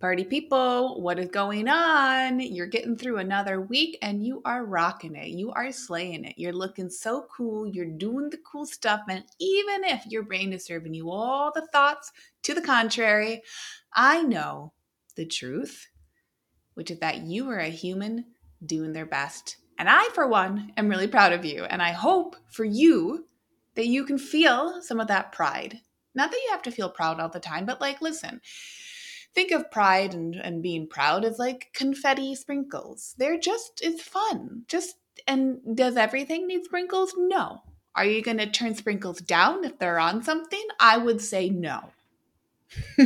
Party people, what is going on? You're getting through another week and you are rocking it. You are slaying it. You're looking so cool. You're doing the cool stuff. And even if your brain is serving you all the thoughts to the contrary, I know the truth, which is that you are a human doing their best. And I, for one, am really proud of you. And I hope for you that you can feel some of that pride. Not that you have to feel proud all the time, but like, listen think of pride and, and being proud as like confetti sprinkles. They're just, it's fun. Just, and does everything need sprinkles? No. Are you going to turn sprinkles down if they're on something? I would say no.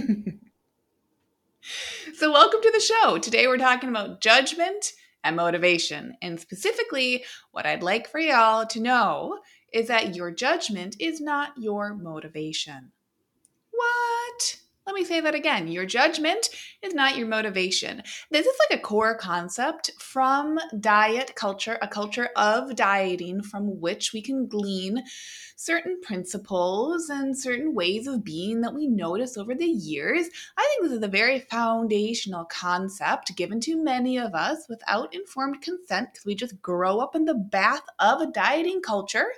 so, welcome to the show. Today we're talking about judgment and motivation. And specifically, what I'd like for y'all to know is that your judgment is not your motivation. What? Let me say that again. Your judgment is not your motivation. This is like a core concept from diet culture, a culture of dieting from which we can glean certain principles and certain ways of being that we notice over the years. I think this is a very foundational concept given to many of us without informed consent because we just grow up in the bath of a dieting culture.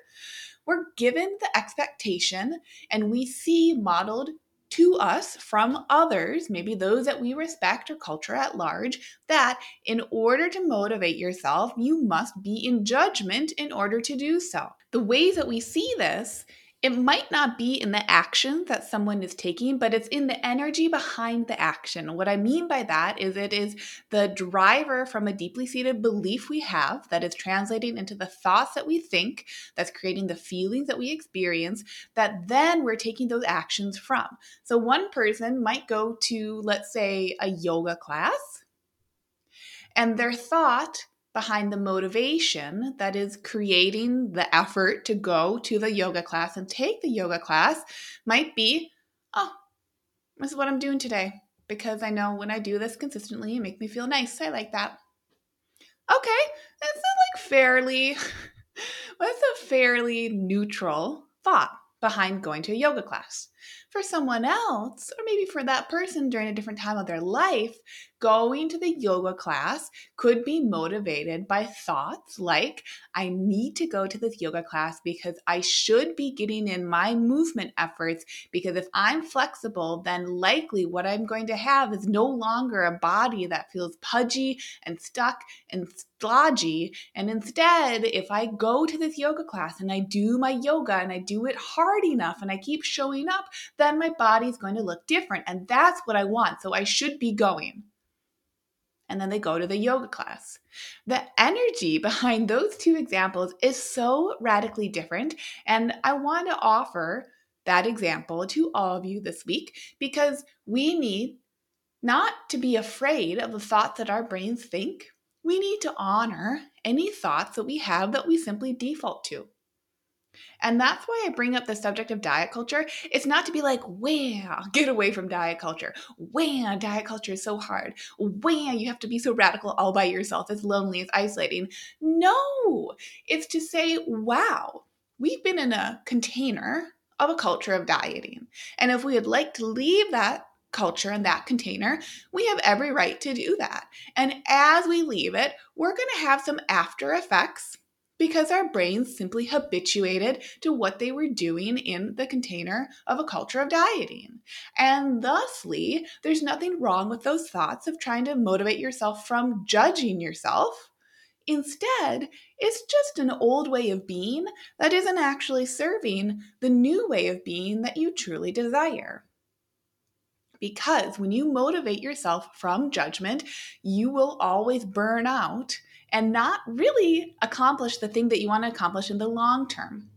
We're given the expectation and we see modeled to us from others, maybe those that we respect or culture at large, that in order to motivate yourself, you must be in judgment in order to do so. The ways that we see this it might not be in the action that someone is taking, but it's in the energy behind the action. What I mean by that is it is the driver from a deeply seated belief we have that is translating into the thoughts that we think, that's creating the feelings that we experience, that then we're taking those actions from. So one person might go to, let's say, a yoga class, and their thought behind the motivation that is creating the effort to go to the yoga class and take the yoga class might be, oh, this is what I'm doing today because I know when I do this consistently, it makes me feel nice. I like that. Okay, that's like fairly, that's a fairly neutral thought behind going to a yoga class. For someone else, or maybe for that person during a different time of their life, going to the yoga class could be motivated by thoughts like, I need to go to this yoga class because I should be getting in my movement efforts. Because if I'm flexible, then likely what I'm going to have is no longer a body that feels pudgy and stuck and stodgy. And instead, if I go to this yoga class and I do my yoga and I do it hard enough and I keep showing up, then my body's going to look different. And that's what I want. So I should be going and then they go to the yoga class. The energy behind those two examples is so radically different. And I want to offer that example to all of you this week because we need not to be afraid of the thoughts that our brains think. We need to honor any thoughts that we have that we simply default to. And that's why I bring up the subject of diet culture. It's not to be like, wow, get away from diet culture. Wow, diet culture is so hard. Wow, you have to be so radical all by yourself. It's lonely, it's isolating. No, it's to say, wow, we've been in a container of a culture of dieting. And if we would like to leave that culture and that container, we have every right to do that. And as we leave it, we're going to have some after effects because our brains simply habituated to what they were doing in the container of a culture of dieting. And thusly, there's nothing wrong with those thoughts of trying to motivate yourself from judging yourself. Instead, it's just an old way of being that isn't actually serving the new way of being that you truly desire. Because when you motivate yourself from judgment, you will always burn out and not really accomplish the thing that you want to accomplish in the long term.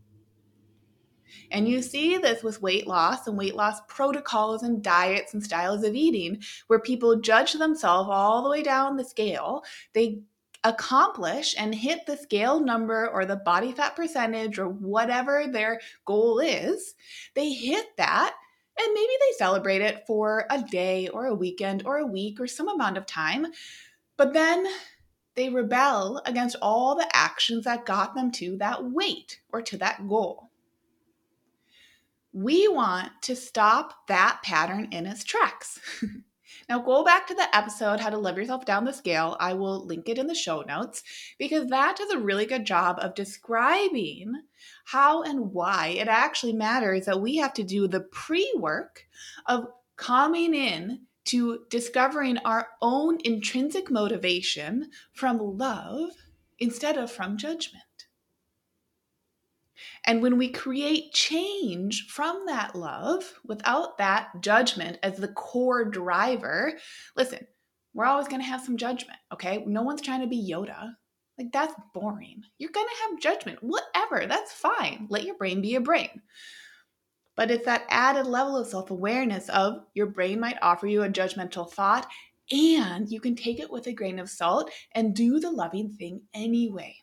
And you see this with weight loss and weight loss protocols and diets and styles of eating, where people judge themselves all the way down the scale. They accomplish and hit the scale number or the body fat percentage or whatever their goal is. They hit that and maybe they celebrate it for a day or a weekend or a week or some amount of time. But then they rebel against all the actions that got them to that weight or to that goal. We want to stop that pattern in its tracks. now, go back to the episode, How to Love Yourself Down the Scale. I will link it in the show notes because that does a really good job of describing how and why it actually matters that we have to do the pre work of coming in to discovering our own intrinsic motivation from love instead of from judgment. And when we create change from that love without that judgment as the core driver, listen, we're always going to have some judgment, okay? No one's trying to be Yoda. Like, that's boring. You're going to have judgment, whatever, that's fine. Let your brain be a brain. But it's that added level of self awareness of your brain might offer you a judgmental thought, and you can take it with a grain of salt and do the loving thing anyway.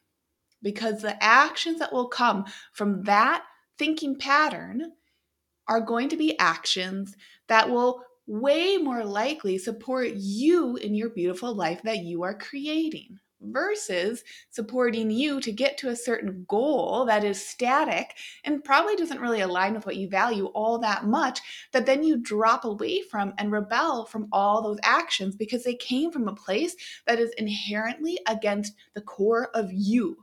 Because the actions that will come from that thinking pattern are going to be actions that will way more likely support you in your beautiful life that you are creating versus supporting you to get to a certain goal that is static and probably doesn't really align with what you value all that much, that then you drop away from and rebel from all those actions because they came from a place that is inherently against the core of you.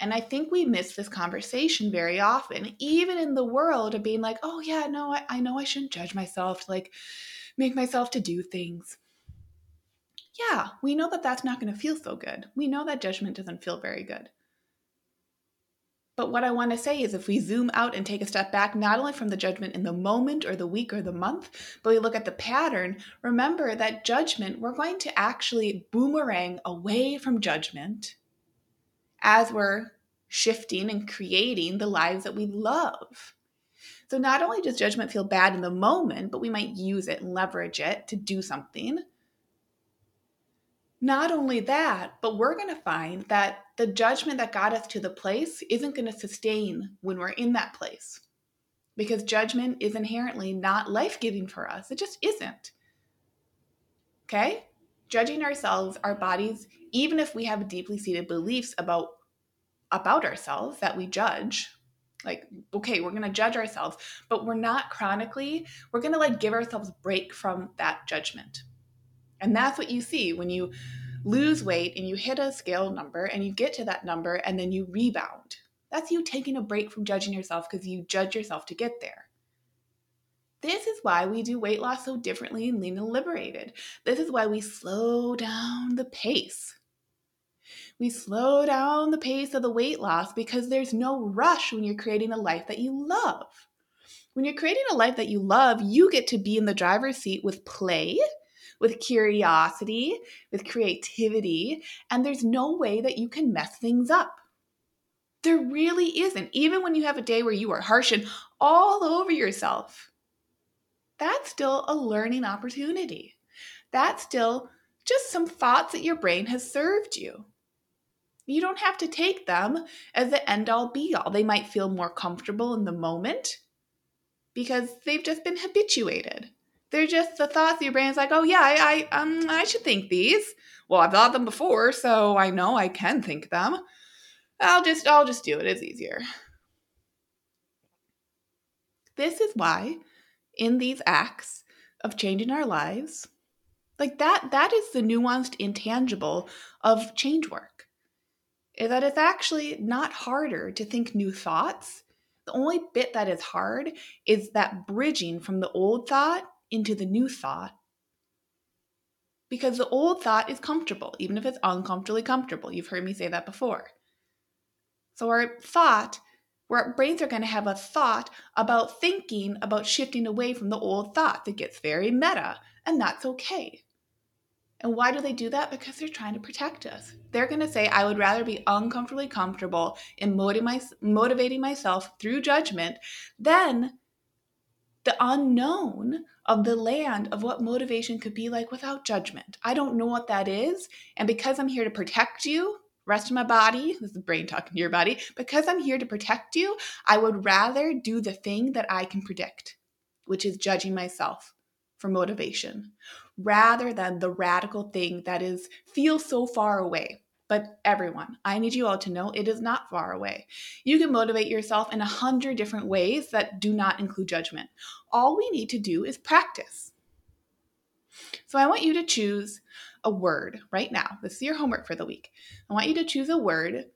And I think we miss this conversation very often, even in the world of being like, oh, yeah, no, I, I know I shouldn't judge myself to like make myself to do things yeah, we know that that's not going to feel so good. We know that judgment doesn't feel very good. But what I want to say is if we zoom out and take a step back, not only from the judgment in the moment or the week or the month, but we look at the pattern, remember that judgment, we're going to actually boomerang away from judgment as we're shifting and creating the lives that we love. So not only does judgment feel bad in the moment, but we might use it and leverage it to do something. Not only that, but we're going to find that the judgment that got us to the place isn't going to sustain when we're in that place because judgment is inherently not life giving for us. It just isn't. Okay? Judging ourselves, our bodies, even if we have deeply seated beliefs about about ourselves that we judge, like okay we're going to judge ourselves but we're not chronically we're going to like give ourselves a break from that judgment and that's what you see when you lose weight and you hit a scale number and you get to that number and then you rebound. That's you taking a break from judging yourself because you judge yourself to get there. This is why we do weight loss so differently in Lean and Liberated. This is why we slow down the pace. We slow down the pace of the weight loss because there's no rush when you're creating a life that you love. When you're creating a life that you love, you get to be in the driver's seat with play with curiosity, with creativity, and there's no way that you can mess things up. There really isn't, even when you have a day where you are harsh and all over yourself. That's still a learning opportunity. That's still just some thoughts that your brain has served you. You don't have to take them as the end all be all. They might feel more comfortable in the moment because they've just been habituated. They're just the thoughts your brain's like, oh yeah, I, I um I should think these. Well, I've thought them before, so I know I can think them. I'll just I'll just do it. It's easier. This is why in these acts of changing our lives, like that that is the nuanced intangible of change work. Is that it's actually not harder to think new thoughts. The only bit that is hard is that bridging from the old thought into the new thought because the old thought is comfortable, even if it's uncomfortably comfortable. You've heard me say that before. So, our thought, our brains are going to have a thought about thinking about shifting away from the old thought that gets very meta, and that's okay. And why do they do that? Because they're trying to protect us. They're going to say, I would rather be uncomfortably comfortable in motivating myself through judgment than the unknown of the land of what motivation could be like without judgment. I don't know what that is. And because I'm here to protect you, rest of my body, this is brain talking to your body, because I'm here to protect you, I would rather do the thing that I can predict, which is judging myself for motivation rather than the radical thing that is feels so far away. But everyone, I need you all to know it is not far away. You can motivate yourself in a hundred different ways that do not include judgment. All we need to do is practice. So I want you to choose a word right now. This is your homework for the week. I want you to choose a word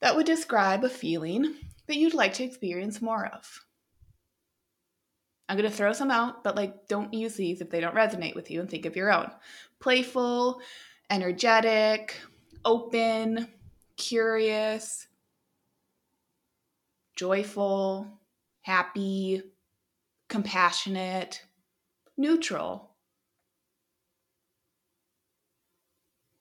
that would describe a feeling that you'd like to experience more of. I'm going to throw some out, but like don't use these if they don't resonate with you and think of your own. Playful, energetic, open, curious, joyful, happy, compassionate, neutral,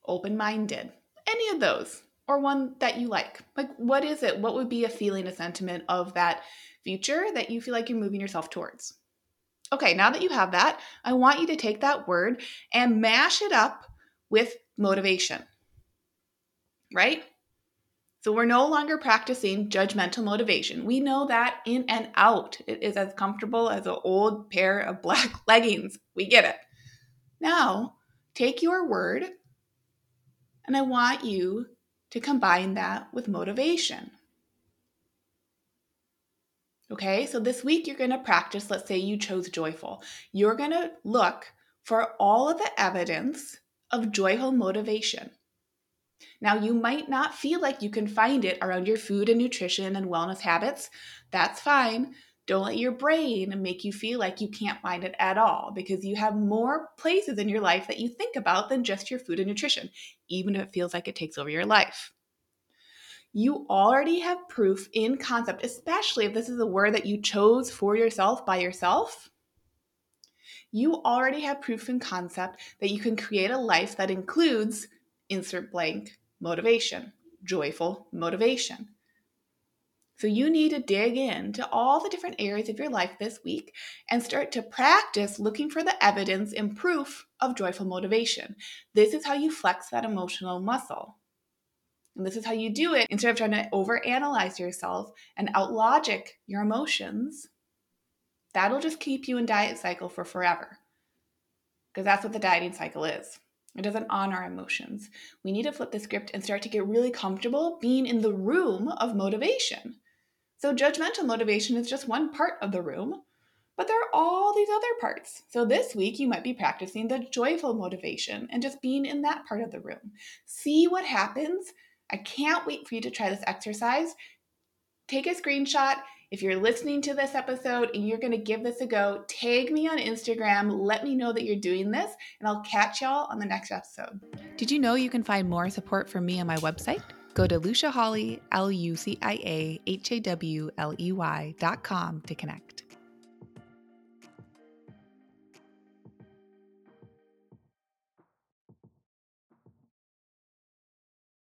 open minded. Any of those, or one that you like. Like, what is it? What would be a feeling, a sentiment of that future that you feel like you're moving yourself towards? Okay, now that you have that, I want you to take that word and mash it up with motivation, right? So we're no longer practicing judgmental motivation. We know that in and out. It is as comfortable as an old pair of black leggings. We get it. Now, take your word and I want you to combine that with motivation. Okay, so this week you're going to practice. Let's say you chose joyful. You're going to look for all of the evidence of joyful motivation. Now, you might not feel like you can find it around your food and nutrition and wellness habits. That's fine. Don't let your brain make you feel like you can't find it at all because you have more places in your life that you think about than just your food and nutrition, even if it feels like it takes over your life you already have proof in concept, especially if this is a word that you chose for yourself by yourself. You already have proof in concept that you can create a life that includes insert blank motivation, joyful motivation. So you need to dig into all the different areas of your life this week and start to practice looking for the evidence and proof of joyful motivation. This is how you flex that emotional muscle. And this is how you do it instead of trying to overanalyze yourself and outlogic your emotions. That'll just keep you in diet cycle for forever. Because that's what the dieting cycle is. It doesn't honor emotions. We need to flip the script and start to get really comfortable being in the room of motivation. So, judgmental motivation is just one part of the room, but there are all these other parts. So, this week you might be practicing the joyful motivation and just being in that part of the room. See what happens I can't wait for you to try this exercise. Take a screenshot. If you're listening to this episode and you're going to give this a go, tag me on Instagram. Let me know that you're doing this, and I'll catch y'all on the next episode. Did you know you can find more support from me on my website? Go to Lucia Hawley, L U C I A H A W L E Y dot com to connect.